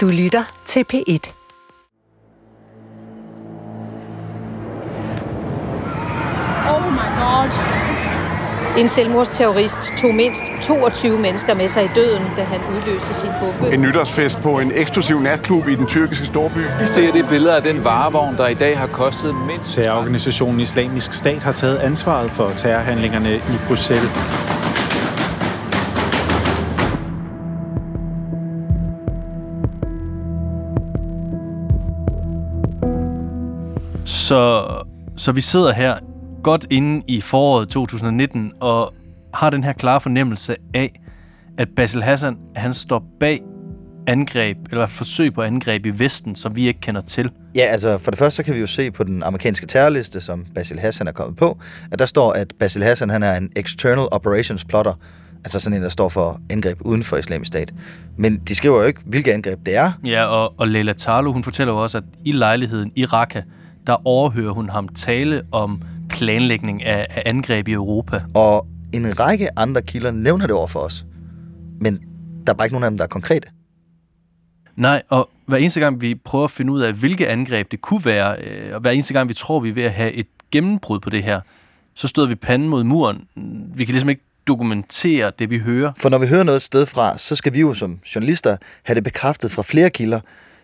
Du lytter til P1. Oh my god. En selvmordsterrorist tog mindst 22 mennesker med sig i døden, da han udløste sin bombe. En nytårsfest på en eksklusiv natklub i den tyrkiske storby. Det er det billede af den varevogn, der i dag har kostet mindst... Terrororganisationen Islamisk Stat har taget ansvaret for terrorhandlingerne i Bruxelles. Så, så vi sidder her godt inde i foråret 2019 og har den her klare fornemmelse af, at Basil Hassan han står bag angreb, eller forsøg på angreb i Vesten, som vi ikke kender til. Ja, altså for det første så kan vi jo se på den amerikanske terrorliste, som Basil Hassan er kommet på, at der står, at Basil Hassan han er en external operations plotter, altså sådan en, der står for angreb uden for islamisk stat. Men de skriver jo ikke, hvilke angreb det er. Ja, og, og Leila Tarlo, hun fortæller jo også, at i lejligheden i Raqqa, der overhører hun ham tale om planlægning af, af angreb i Europa. Og en række andre kilder nævner det over for os. Men der er bare ikke nogen af dem, der er konkrete. Nej, og hver eneste gang vi prøver at finde ud af, hvilke angreb det kunne være, øh, og hver eneste gang vi tror, vi er ved at have et gennembrud på det her, så støder vi panden mod muren. Vi kan ligesom ikke dokumentere det, vi hører. For når vi hører noget et sted fra, så skal vi jo som journalister have det bekræftet fra flere kilder.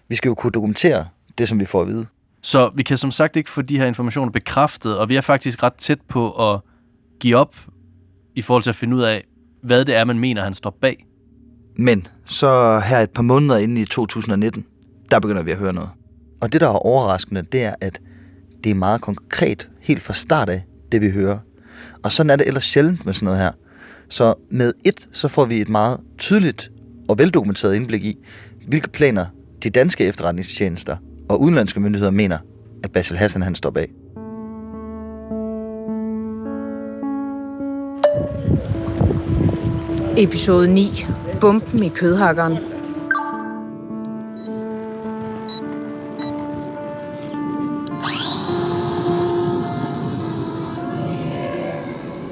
Vi skal jo kunne dokumentere det, som vi får at vide. Så vi kan som sagt ikke få de her informationer bekræftet, og vi er faktisk ret tæt på at give op i forhold til at finde ud af, hvad det er, man mener, han står bag. Men så her et par måneder inde i 2019, der begynder vi at høre noget. Og det, der er overraskende, det er, at det er meget konkret, helt fra start af, det vi hører. Og sådan er det ellers sjældent med sådan noget her. Så med et, så får vi et meget tydeligt og veldokumenteret indblik i, hvilke planer de danske efterretningstjenester og udenlandske myndigheder mener, at Basil Hassan han står bag. Episode 9. Bomben i kødhakkeren.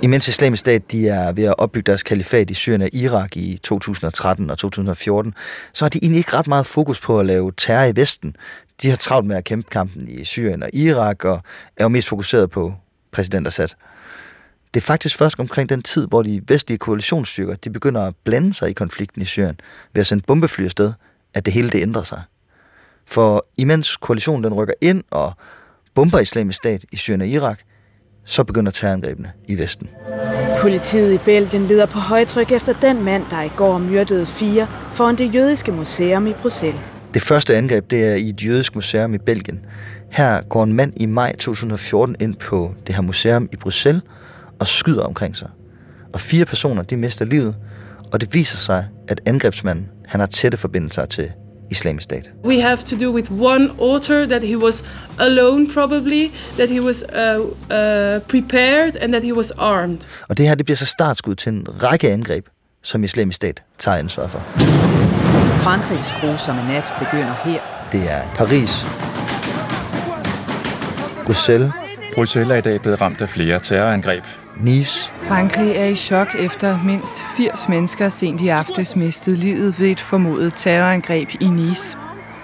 Imens islamisk stat de er ved at opbygge deres kalifat i Syrien og Irak i 2013 og 2014, så har de egentlig ikke ret meget fokus på at lave terror i Vesten. De har travlt med at kæmpe kampen i Syrien og Irak og er jo mest fokuseret på præsident Assad. Det er faktisk først omkring den tid, hvor de vestlige koalitionsstyrker de begynder at blande sig i konflikten i Syrien ved at sende bombefly afsted, at det hele det ændrer sig. For imens koalitionen den rykker ind og bomber islamisk stat i Syrien og Irak, så begynder terrorangrebene i Vesten. Politiet i Belgien leder på højtryk efter den mand, der i går myrdede fire foran det jødiske museum i Bruxelles. Det første angreb det er i et jødisk museum i Belgien. Her går en mand i maj 2014 ind på det her museum i Bruxelles og skyder omkring sig. Og fire personer de mister livet, og det viser sig, at angrebsmanden han har tætte forbindelser til islamisk stat. We have to do with one author that he was alone probably, that he was uh, uh, prepared and that he was armed. Og det her det bliver så startskud til en række angreb, som islamisk stat tager ansvar for. Frankrigs grusomme nat begynder her. Det er Paris, Bruxelles, Bruxelles er i dag blevet ramt af flere terrorangreb. Nice, Frankrig er i chok efter mindst 80 mennesker sent i aftes mistede livet ved et formodet terrorangreb i Nice.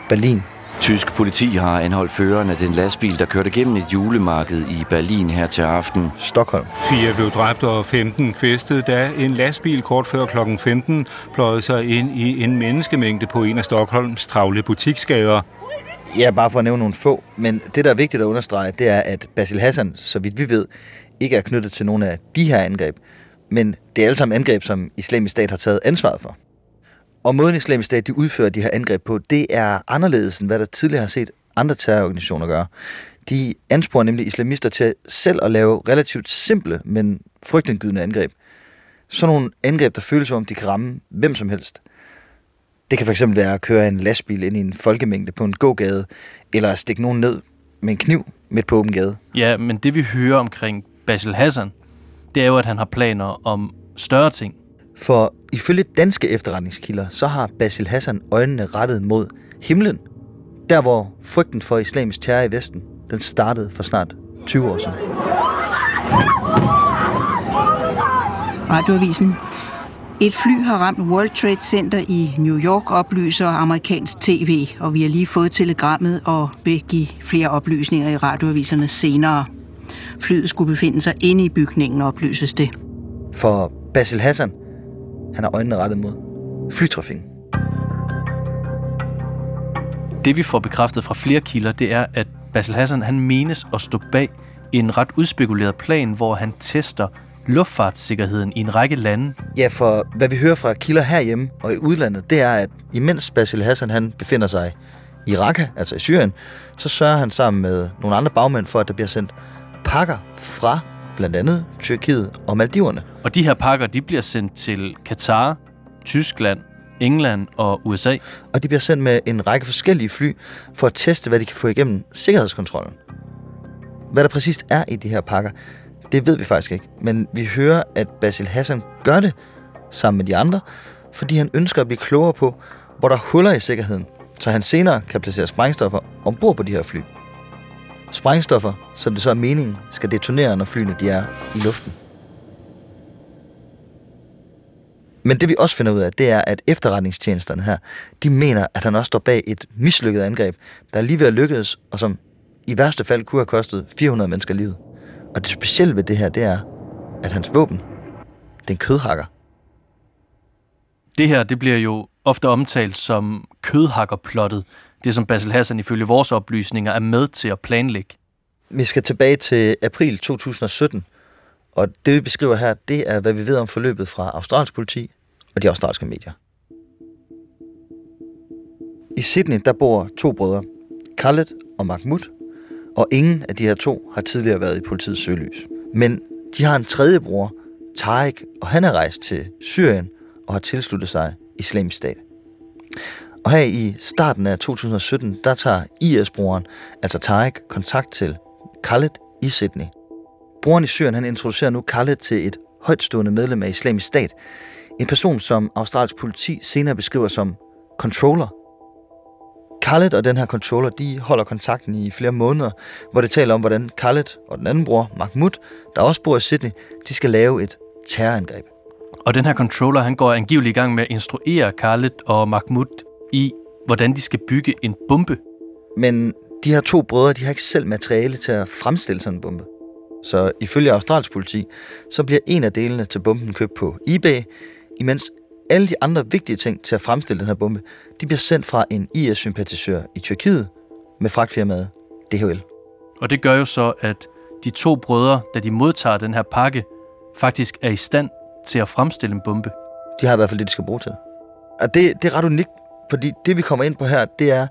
Berlin, Tysk politi har anholdt føreren af den lastbil, der kørte gennem et julemarked i Berlin her til aften. Stockholm. Fire blev dræbt og 15 kvæstet, da en lastbil kort før kl. 15 pløjede sig ind i en menneskemængde på en af Stockholms travle butiksgader. Ja, bare for at nævne nogle få. Men det, der er vigtigt at understrege, det er, at Basil Hassan, så vidt vi ved, ikke er knyttet til nogle af de her angreb. Men det er alle sammen angreb, som islamisk stat har taget ansvaret for. Og måden islamisk stat de udfører de her angreb på, det er anderledes end hvad der tidligere har set andre terrororganisationer gøre. De ansporer nemlig islamister til selv at lave relativt simple, men frygtindgydende angreb. Sådan nogle angreb, der føles som om, de kan ramme hvem som helst. Det kan fx være at køre en lastbil ind i en folkemængde på en gågade, eller at stikke nogen ned med en kniv midt på åben gade. Ja, men det vi hører omkring Basil Hassan, det er jo, at han har planer om større ting. For ifølge danske efterretningskilder, så har Basil Hassan øjnene rettet mod himlen. Der hvor frygten for islamisk terror i Vesten, den startede for snart 20 år siden. Radioavisen. Et fly har ramt World Trade Center i New York, oplyser amerikansk tv, og vi har lige fået telegrammet og vil give flere oplysninger i radioaviserne senere. Flyet skulle befinde sig inde i bygningen, oplyses det. For Basil Hassan, han har øjnene rettet mod flytrafikken. Det vi får bekræftet fra flere kilder, det er, at Basil Hassan han menes at stå bag en ret udspekuleret plan, hvor han tester luftfartssikkerheden i en række lande. Ja, for hvad vi hører fra kilder herhjemme og i udlandet, det er, at imens Basil Hassan han befinder sig i Raqqa, altså i Syrien, så sørger han sammen med nogle andre bagmænd for, at der bliver sendt pakker fra blandt andet Tyrkiet og Maldiverne. Og de her pakker, de bliver sendt til Katar, Tyskland, England og USA. Og de bliver sendt med en række forskellige fly for at teste, hvad de kan få igennem sikkerhedskontrollen. Hvad der præcist er i de her pakker, det ved vi faktisk ikke. Men vi hører, at Basil Hassan gør det sammen med de andre, fordi han ønsker at blive klogere på, hvor der er huller i sikkerheden, så han senere kan placere sprængstoffer ombord på de her fly. Sprængstoffer, som det så er meningen, skal detonere, når flyene de er i luften. Men det vi også finder ud af, det er, at efterretningstjenesterne her, de mener, at han også står bag et mislykket angreb, der lige ved at lykkedes, og som i værste fald kunne have kostet 400 mennesker livet. Og det specielle ved det her, det er, at hans våben, det er en kødhakker. Det her, det bliver jo ofte omtalt som kødhakkerplottet. Det som Basil Hassan ifølge vores oplysninger er med til at planlægge. Vi skal tilbage til april 2017, og det vi beskriver her, det er, hvad vi ved om forløbet fra australsk politi og de australske medier. I Sydney, der bor to brødre, Khaled og Mahmoud, og ingen af de her to har tidligere været i politiets søgelys. Men de har en tredje bror, Tarek, og han er rejst til Syrien og har tilsluttet sig islamisk stat. Og her i starten af 2017, der tager IS-broren, altså Tarek, kontakt til Khaled i Sydney. Broren i Syrien, han introducerer nu Khaled til et højtstående medlem af islamisk stat. En person, som australsk politi senere beskriver som controller Khaled og den her controller, de holder kontakten i flere måneder, hvor det taler om, hvordan Khaled og den anden bror, Mahmoud, der også bor i Sydney, de skal lave et terrorangreb. Og den her controller, han går angiveligt i gang med at instruere Khaled og Mahmoud i, hvordan de skal bygge en bombe. Men de her to brødre, de har ikke selv materiale til at fremstille sådan en bombe. Så ifølge australsk politi, så bliver en af delene til bomben købt på eBay, imens alle de andre vigtige ting til at fremstille den her bombe, de bliver sendt fra en IS-sympatisør i Tyrkiet med fragtfirmaet DHL. Og det gør jo så, at de to brødre, da de modtager den her pakke, faktisk er i stand til at fremstille en bombe. De har i hvert fald det, de skal bruge til. Og det, det er ret unikt, fordi det, vi kommer ind på her, det er,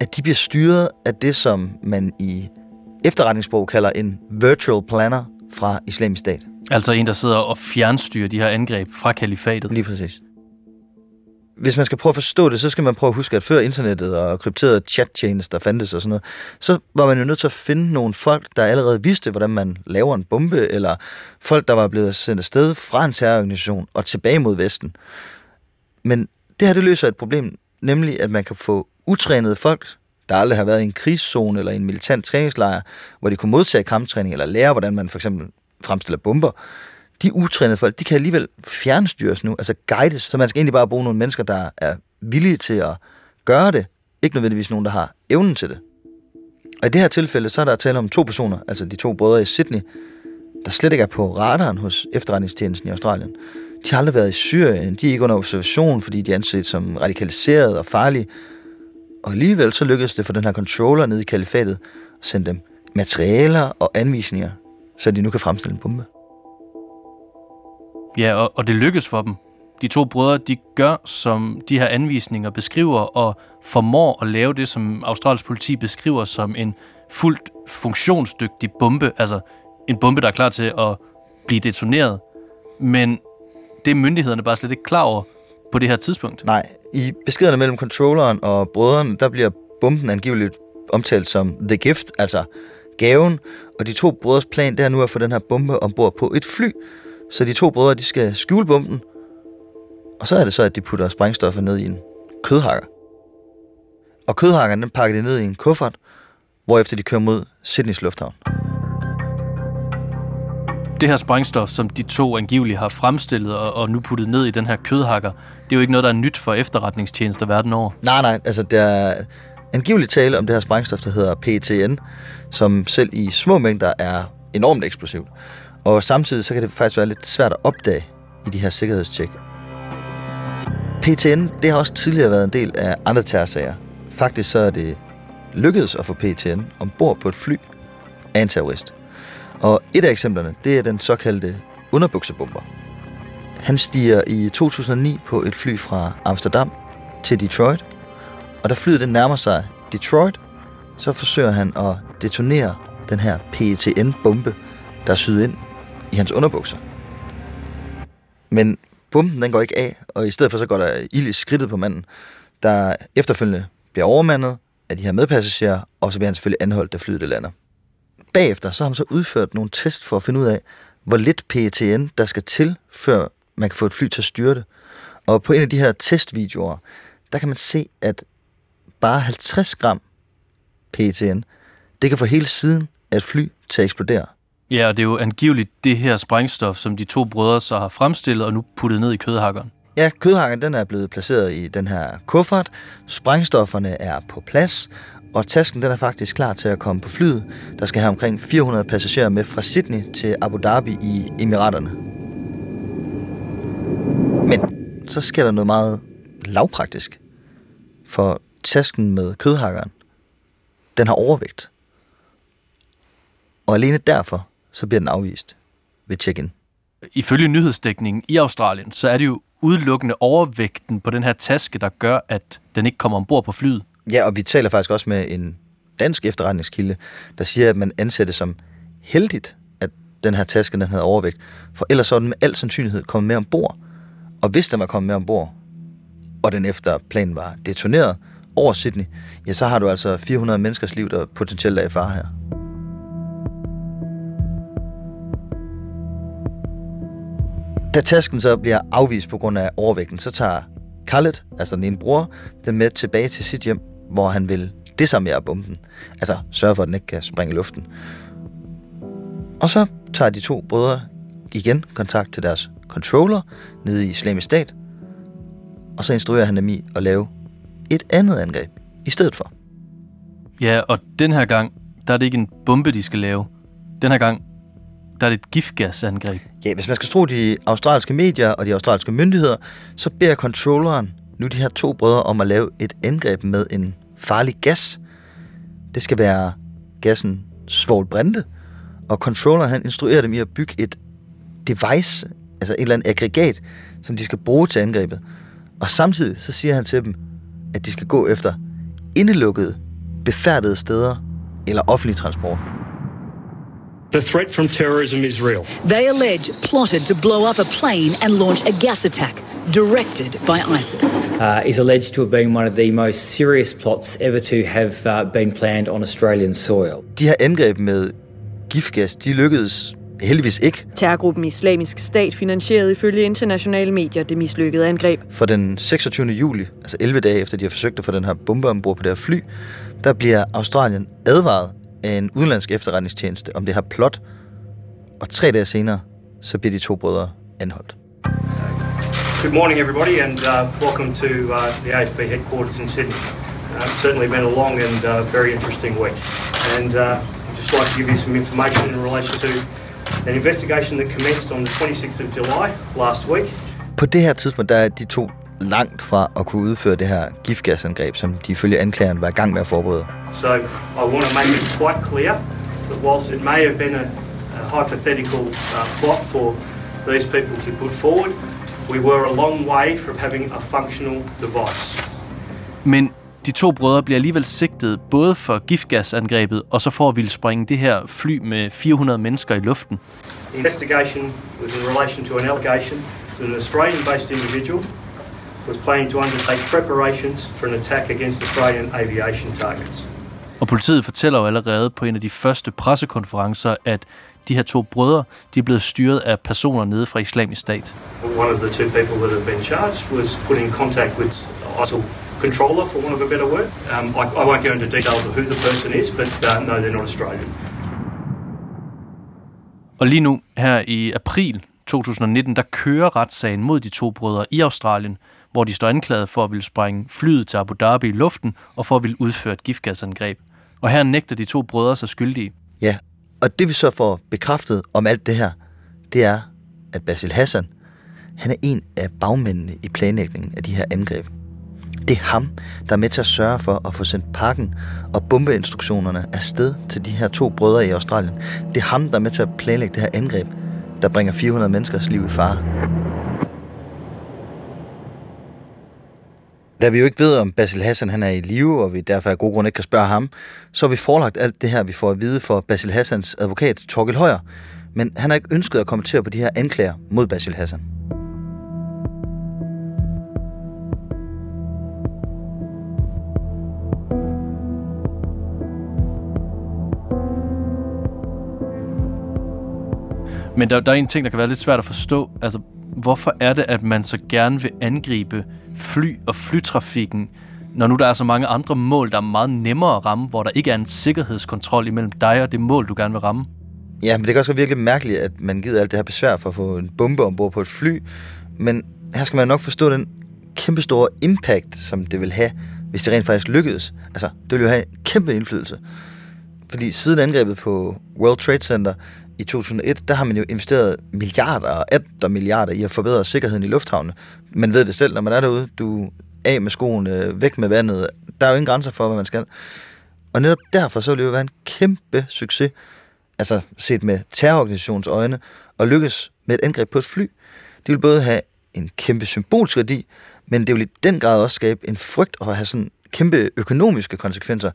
at de bliver styret af det, som man i efterretningssprog kalder en virtual planner fra islamisk stat. Altså en, der sidder og fjernstyrer de her angreb fra kalifatet. Lige præcis. Hvis man skal prøve at forstå det, så skal man prøve at huske, at før internettet og krypterede chat-tjenester fandtes og sådan noget, så var man jo nødt til at finde nogle folk, der allerede vidste, hvordan man laver en bombe, eller folk, der var blevet sendt afsted fra en terrororganisation og tilbage mod Vesten. Men det her, det løser et problem, nemlig at man kan få utrænede folk, der aldrig har været i en krigszone eller i en militant træningslejr, hvor de kunne modtage kamptræning eller lære, hvordan man for eksempel fremstiller bomber, de utrænede folk, de kan alligevel fjernstyres nu, altså guides, så man skal egentlig bare bruge nogle mennesker, der er villige til at gøre det, ikke nødvendigvis nogen, der har evnen til det. Og i det her tilfælde, så er der tale om to personer, altså de to brødre i Sydney, der slet ikke er på radaren hos efterretningstjenesten i Australien. De har aldrig været i Syrien, de er ikke under observation, fordi de er anset som radikaliseret og farlige. Og alligevel så lykkedes det for den her controller nede i kalifatet at sende dem materialer og anvisninger så de nu kan fremstille en bombe. Ja, og, og det lykkes for dem. De to brødre, de gør, som de her anvisninger beskriver, og formår at lave det, som Australiens politi beskriver som en fuldt funktionsdygtig bombe, altså en bombe, der er klar til at blive detoneret. Men det er myndighederne bare slet ikke klar over på det her tidspunkt. Nej, i beskederne mellem controlleren og brødrene, der bliver bomben angiveligt omtalt som The Gift, altså gaven, og de to brødres plan det er nu at få den her bombe ombord på et fly, så de to brødre de skal skjule bomben, og så er det så, at de putter sprængstoffer ned i en kødhakker. Og kødhakkeren den pakker de ned i en kuffert, hvorefter de kører mod Sydneys lufthavn det her sprængstof, som de to angiveligt har fremstillet og, og nu puttet ned i den her kødhakker, det er jo ikke noget, der er nyt for efterretningstjenester verden over. Nej, nej, altså der er angiveligt tale om det her sprængstof, der hedder PTN, som selv i små mængder er enormt eksplosivt. Og samtidig så kan det faktisk være lidt svært at opdage i de her sikkerhedstjek. PTN, det har også tidligere været en del af andre terrorsager. Faktisk så er det lykkedes at få PTN ombord på et fly af en terrorist. Og et af eksemplerne, det er den såkaldte underbuksebomber. Han stiger i 2009 på et fly fra Amsterdam til Detroit, og da flyet den nærmer sig Detroit, så forsøger han at detonere den her PETN-bombe, der er syet ind i hans underbukser. Men bomben den går ikke af, og i stedet for så går der ild i skridtet på manden, der efterfølgende bliver overmandet af de her medpassagerer, og så bliver han selvfølgelig anholdt, da flyet det lander. Bagefter så har man så udført nogle test for at finde ud af, hvor lidt PTN der skal til, før man kan få et fly til at styre det. Og på en af de her testvideoer, der kan man se, at bare 50 gram PTN, det kan få hele siden af et fly til at eksplodere. Ja, og det er jo angiveligt det her sprængstof, som de to brødre så har fremstillet og nu puttet ned i kødhakkeren. Ja, kødhakken den er blevet placeret i den her kuffert. Sprængstofferne er på plads, og tasken den er faktisk klar til at komme på flyet, der skal have omkring 400 passagerer med fra Sydney til Abu Dhabi i Emiraterne. Men så sker der noget meget lavpraktisk. For tasken med kødhakkeren, den har overvægt. Og alene derfor, så bliver den afvist ved check-in. Ifølge nyhedsdækningen i Australien, så er det jo udelukkende overvægten på den her taske, der gør, at den ikke kommer ombord på flyet. Ja, og vi taler faktisk også med en dansk efterretningskilde, der siger, at man anser det som heldigt, at den her taske den havde overvægt. For ellers så er den med al sandsynlighed kommet med ombord. Og hvis den var kommet med ombord, og den efter planen var detoneret over Sydney, ja, så har du altså 400 menneskers liv, der potentielt er i fare her. Da tasken så bliver afvist på grund af overvægten, så tager Khaled, altså den ene bror, den med tilbage til sit hjem, hvor han vil desarmere bomben. Altså sørge for, at den ikke kan springe i luften. Og så tager de to brødre igen kontakt til deres controller nede i Islamisk Stat, og så instruerer han dem i at lave et andet angreb i stedet for. Ja, og den her gang, der er det ikke en bombe, de skal lave. Den her gang, der er det et giftgasangreb. Ja, hvis man skal tro de australske medier og de australske myndigheder, så beder controlleren nu de her to brødre om at lave et angreb med en farlig gas. Det skal være gassen svovlbrinte, og controlleren han instruerer dem i at bygge et device, altså et eller andet aggregat, som de skal bruge til angrebet. Og samtidig så siger han til dem, at de skal gå efter indelukkede, befærdede steder eller offentlig transport. The threat from terrorism is real. They allege plotted to blow up a plane and launch a gas attack directed by ISIS. Uh, is alleged to have been one of the most serious plots ever to have uh, been planned on Australian soil. De her angreb med giftgas, de lykkedes heldigvis ikke. Terrorgruppen Islamisk Stat finansierede ifølge internationale medier det mislykkede angreb. For den 26. juli, altså 11 dage efter de har forsøgt at få den her bombe ombord på det her fly, der bliver Australien advaret af en udenlandsk efterretningstjeneste om det her plot, og tre dage senere, så bliver de to brødre anholdt. Good morning, everybody, and uh, welcome to uh, the AFP headquarters in Sydney. Uh, it's certainly been a long and uh, very interesting week, and uh, I'd just like to give you some information in relation to an investigation that commenced on the 26th of July last week. På det her tidspunkt, der er de to langt fra at kunne udføre det her giftgasangreb, som de ifølge anklageren var i gang med at forberede. So I want to make it quite clear that whilst it may have been a, a hypothetical uh, plot for these people to put forward, we were a long way from having a functional device. Men de to brødre bliver alligevel sigtet både for giftgasangrebet og så for at ville springe det her fly med 400 mennesker i luften. The investigation was in relation to an allegation that an Australian-based individual was planning to undertake preparations for an attack against Australian aviation targets. Og politiet fortæller jo allerede på en af de første pressekonferencer, at de her to brødre, de er blevet styret af personer nede fra islamisk stat. One of the two people that have been charged was put in contact with ISIL controller, for want of a better word. Um, I, I won't go into details of who the person is, but uh, no, they're not Australian. Og lige nu, her i april 2019, der kører retssagen mod de to brødre i Australien, hvor de står anklaget for at ville sprænge flyet til Abu Dhabi i luften og for at ville udføre et giftgasangreb. Og her nægter de to brødre sig skyldige. Ja, og det vi så får bekræftet om alt det her, det er, at Basil Hassan, han er en af bagmændene i planlægningen af de her angreb. Det er ham, der er med til at sørge for at få sendt pakken og bombeinstruktionerne afsted til de her to brødre i Australien. Det er ham, der er med til at planlægge det her angreb, der bringer 400 menneskers liv i fare. Da vi jo ikke ved, om Basil Hassan han er i live, og vi derfor af gode grunde ikke kan spørge ham, så har vi forelagt alt det her, vi får at vide for Basil Hassans advokat, Torkel Højer. Men han har ikke ønsket at kommentere på de her anklager mod Basil Hassan. Men der, der er en ting, der kan være lidt svært at forstå. Altså, hvorfor er det, at man så gerne vil angribe fly og flytrafikken, når nu der er så mange andre mål, der er meget nemmere at ramme, hvor der ikke er en sikkerhedskontrol imellem dig og det mål, du gerne vil ramme? Ja, men det kan også være virkelig mærkeligt, at man gider alt det her besvær for at få en bombe ombord på et fly. Men her skal man nok forstå den kæmpestore impact, som det vil have, hvis det rent faktisk lykkedes. Altså, det vil jo have en kæmpe indflydelse. Fordi siden angrebet på World Trade Center i 2001, der har man jo investeret milliarder og atter milliarder i at forbedre sikkerheden i lufthavnene. Man ved det selv, når man er derude. Du af med skoene, væk med vandet. Der er jo ingen grænser for, hvad man skal. Og netop derfor så vil det jo være en kæmpe succes, altså set med terrororganisationens øjne, at lykkes med et angreb på et fly. Det vil både have en kæmpe symbolsk værdi, men det vil i den grad også skabe en frygt og have sådan kæmpe økonomiske konsekvenser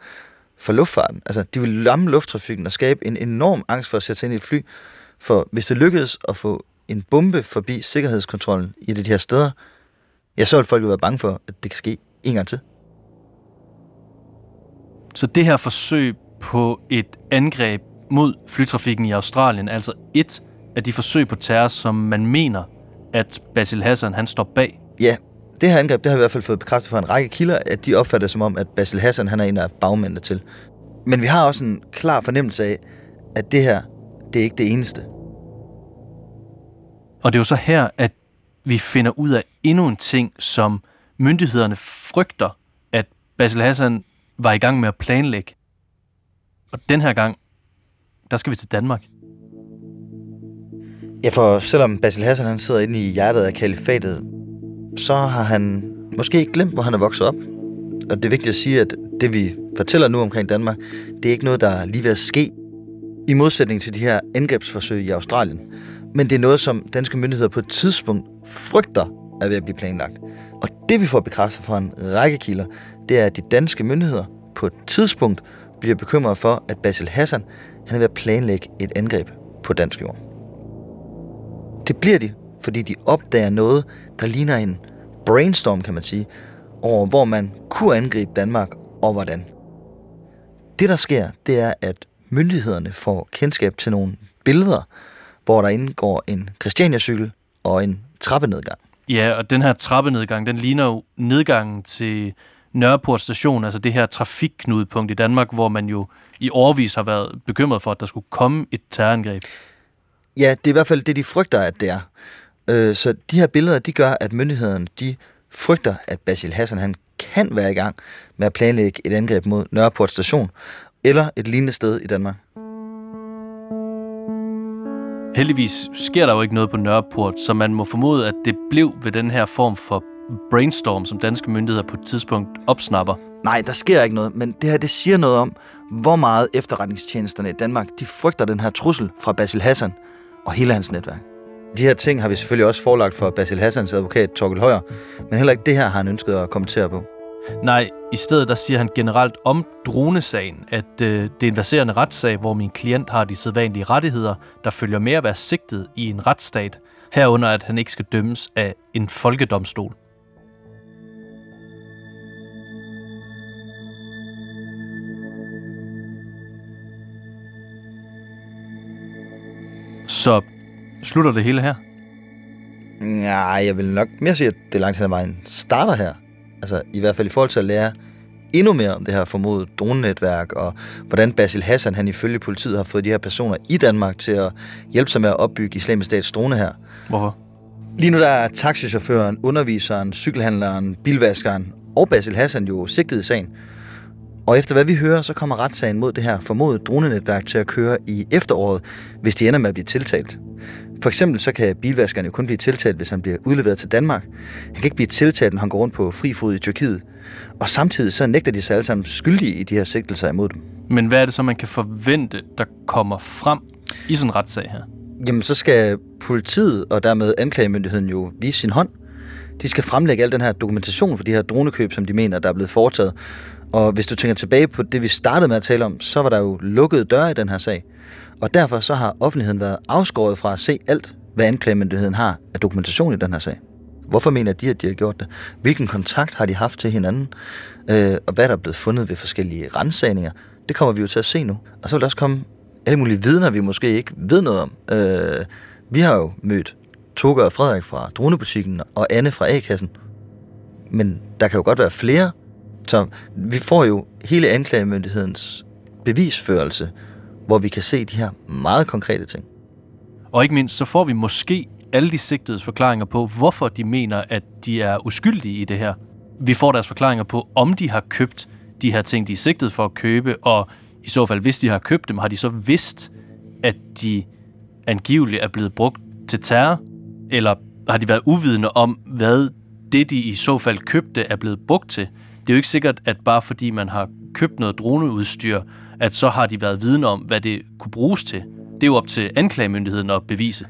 for luftfarten. Altså, de vil lamme lufttrafikken og skabe en enorm angst for at sætte sig ind i et fly. For hvis det lykkedes at få en bombe forbi sikkerhedskontrollen i de her steder, ja, så vil folk jo være bange for, at det kan ske en gang til. Så det her forsøg på et angreb mod flytrafikken i Australien, altså et af de forsøg på terror, som man mener, at Basil Hassan han står bag. Ja, det her angreb, det har i hvert fald fået bekræftet fra en række kilder, at de opfatter det som om, at Basil Hassan han er en af bagmændene til. Men vi har også en klar fornemmelse af, at det her, det er ikke det eneste. Og det er jo så her, at vi finder ud af endnu en ting, som myndighederne frygter, at Basil Hassan var i gang med at planlægge. Og den her gang, der skal vi til Danmark. Ja, for selvom Basil Hassan han sidder inde i hjertet af kalifatet, så har han måske ikke glemt, hvor han er vokset op. Og det er vigtigt at sige, at det vi fortæller nu omkring Danmark, det er ikke noget, der er lige ved at ske, i modsætning til de her angrebsforsøg i Australien. Men det er noget, som danske myndigheder på et tidspunkt frygter er ved at blive planlagt. Og det vi får bekræftet fra en række kilder, det er, at de danske myndigheder på et tidspunkt bliver bekymret for, at Basil Hassan han er ved at planlægge et angreb på dansk jord. Det bliver de, fordi de opdager noget, der ligner en brainstorm, kan man sige, over hvor man kunne angribe Danmark og hvordan. Det, der sker, det er, at myndighederne får kendskab til nogle billeder, hvor der indgår en Christiania-cykel og en trappenedgang. Ja, og den her trappenedgang, den ligner jo nedgangen til Nørreport station, altså det her trafikknudepunkt i Danmark, hvor man jo i årvis har været bekymret for, at der skulle komme et terrorangreb. Ja, det er i hvert fald det, de frygter, at det er. Øh, så de her billeder, de gør, at myndighederne, de frygter, at Basil Hassan, han kan være i gang med at planlægge et angreb mod Nørreport station, eller et lignende sted i Danmark. Heldigvis sker der jo ikke noget på Nørreport, så man må formode, at det blev ved den her form for brainstorm, som danske myndigheder på et tidspunkt opsnapper. Nej, der sker ikke noget, men det her det siger noget om, hvor meget efterretningstjenesterne i Danmark de frygter den her trussel fra Basil Hassan og hele hans netværk. De her ting har vi selvfølgelig også forelagt for Basil Hassans advokat Torkel Højer, men heller ikke det her har han ønsket at kommentere på. Nej, i stedet der siger han generelt om dronesagen, at øh, det er en verserende retssag, hvor min klient har de sædvanlige rettigheder, der følger med at være sigtet i en retsstat, herunder at han ikke skal dømmes af en folkedomstol. Så slutter det hele her? Nej, jeg vil nok mere sige, at det langt hen ad vejen starter her. Altså i hvert fald i forhold til at lære endnu mere om det her formodede dronenetværk, og hvordan Basil Hassan han ifølge politiet har fået de her personer i Danmark til at hjælpe sig med at opbygge islamisk stats drone her. Hvorfor? Lige nu der er taxichaufføren, underviseren, cykelhandleren, bilvaskeren og Basil Hassan jo sigtet i sagen. Og efter hvad vi hører, så kommer retssagen mod det her formodede dronenetværk til at køre i efteråret, hvis de ender med at blive tiltalt. For eksempel så kan bilvaskeren jo kun blive tiltalt, hvis han bliver udleveret til Danmark. Han kan ikke blive tiltalt, når han går rundt på fri fod i Tyrkiet. Og samtidig så nægter de sig alle sammen skyldige i de her sigtelser imod dem. Men hvad er det så, man kan forvente, der kommer frem i sådan en retssag her? Jamen, så skal politiet og dermed anklagemyndigheden jo vise sin hånd. De skal fremlægge al den her dokumentation for de her dronekøb, som de mener, der er blevet foretaget. Og hvis du tænker tilbage på det, vi startede med at tale om, så var der jo lukkede døre i den her sag. Og derfor så har offentligheden været afskåret fra at se alt, hvad anklagemyndigheden har af dokumentation i den her sag. Hvorfor mener de, at de har gjort det? Hvilken kontakt har de haft til hinanden? Øh, og hvad der er blevet fundet ved forskellige rensagninger? Det kommer vi jo til at se nu. Og så vil der også komme alle mulige vidner, vi måske ikke ved noget om. Øh, vi har jo mødt Toga og Frederik fra dronebutikken og Anne fra A-kassen. Men der kan jo godt være flere. Så vi får jo hele anklagemyndighedens bevisførelse, hvor vi kan se de her meget konkrete ting. Og ikke mindst, så får vi måske alle de sigtedes forklaringer på, hvorfor de mener, at de er uskyldige i det her. Vi får deres forklaringer på, om de har købt de her ting, de er sigtet for at købe, og i så fald, hvis de har købt dem, har de så vidst, at de angiveligt er blevet brugt til terror, eller har de været uvidende om, hvad det, de i så fald købte, er blevet brugt til. Det er jo ikke sikkert, at bare fordi man har købt noget droneudstyr, at så har de været vidne om, hvad det kunne bruges til. Det er jo op til anklagemyndigheden at bevise.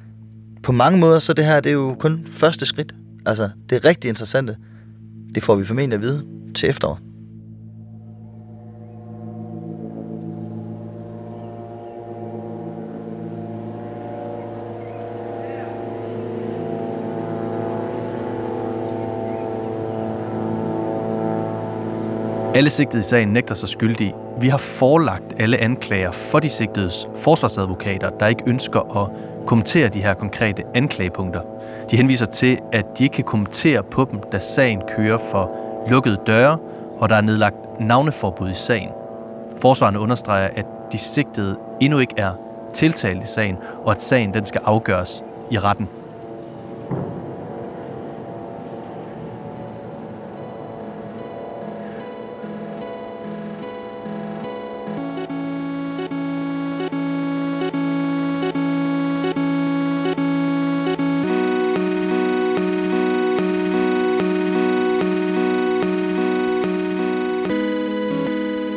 På mange måder, så det her det er jo kun første skridt. Altså, det er rigtig interessante. Det får vi formentlig at vide til efteråret. Alle sigtede i sagen nægter sig skyldige. Vi har forelagt alle anklager for de sigtedes forsvarsadvokater, der ikke ønsker at kommentere de her konkrete anklagepunkter. De henviser til, at de ikke kan kommentere på dem, da sagen kører for lukkede døre, og der er nedlagt navneforbud i sagen. Forsvarerne understreger, at de sigtede endnu ikke er tiltalt i sagen, og at sagen den skal afgøres i retten.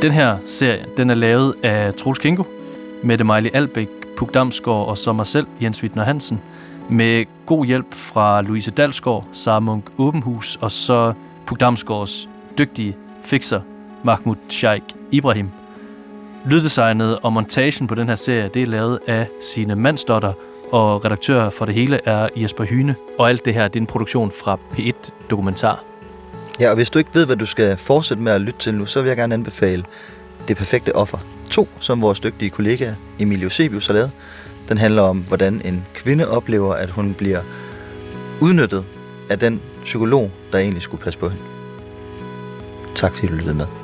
Den her serie, den er lavet af Troels Kingo, Mette Mejli Albæk, Puk Damsgaard og så mig selv, Jens Wittner Hansen, med god hjælp fra Louise Dalsgaard, Sara Munk Åbenhus og så Puk Damsgaards dygtige fixer, Mahmoud Sheikh Ibrahim. Lyddesignet og montagen på den her serie, det er lavet af sine Mandsdotter, og redaktør for det hele er Jesper Hyne. Og alt det her, det er en produktion fra P1 Dokumentar. Ja, og hvis du ikke ved, hvad du skal fortsætte med at lytte til nu, så vil jeg gerne anbefale Det Perfekte Offer 2, som vores dygtige kollega Emilio Sebius har lavet. Den handler om, hvordan en kvinde oplever, at hun bliver udnyttet af den psykolog, der egentlig skulle passe på hende. Tak fordi du lyttede med.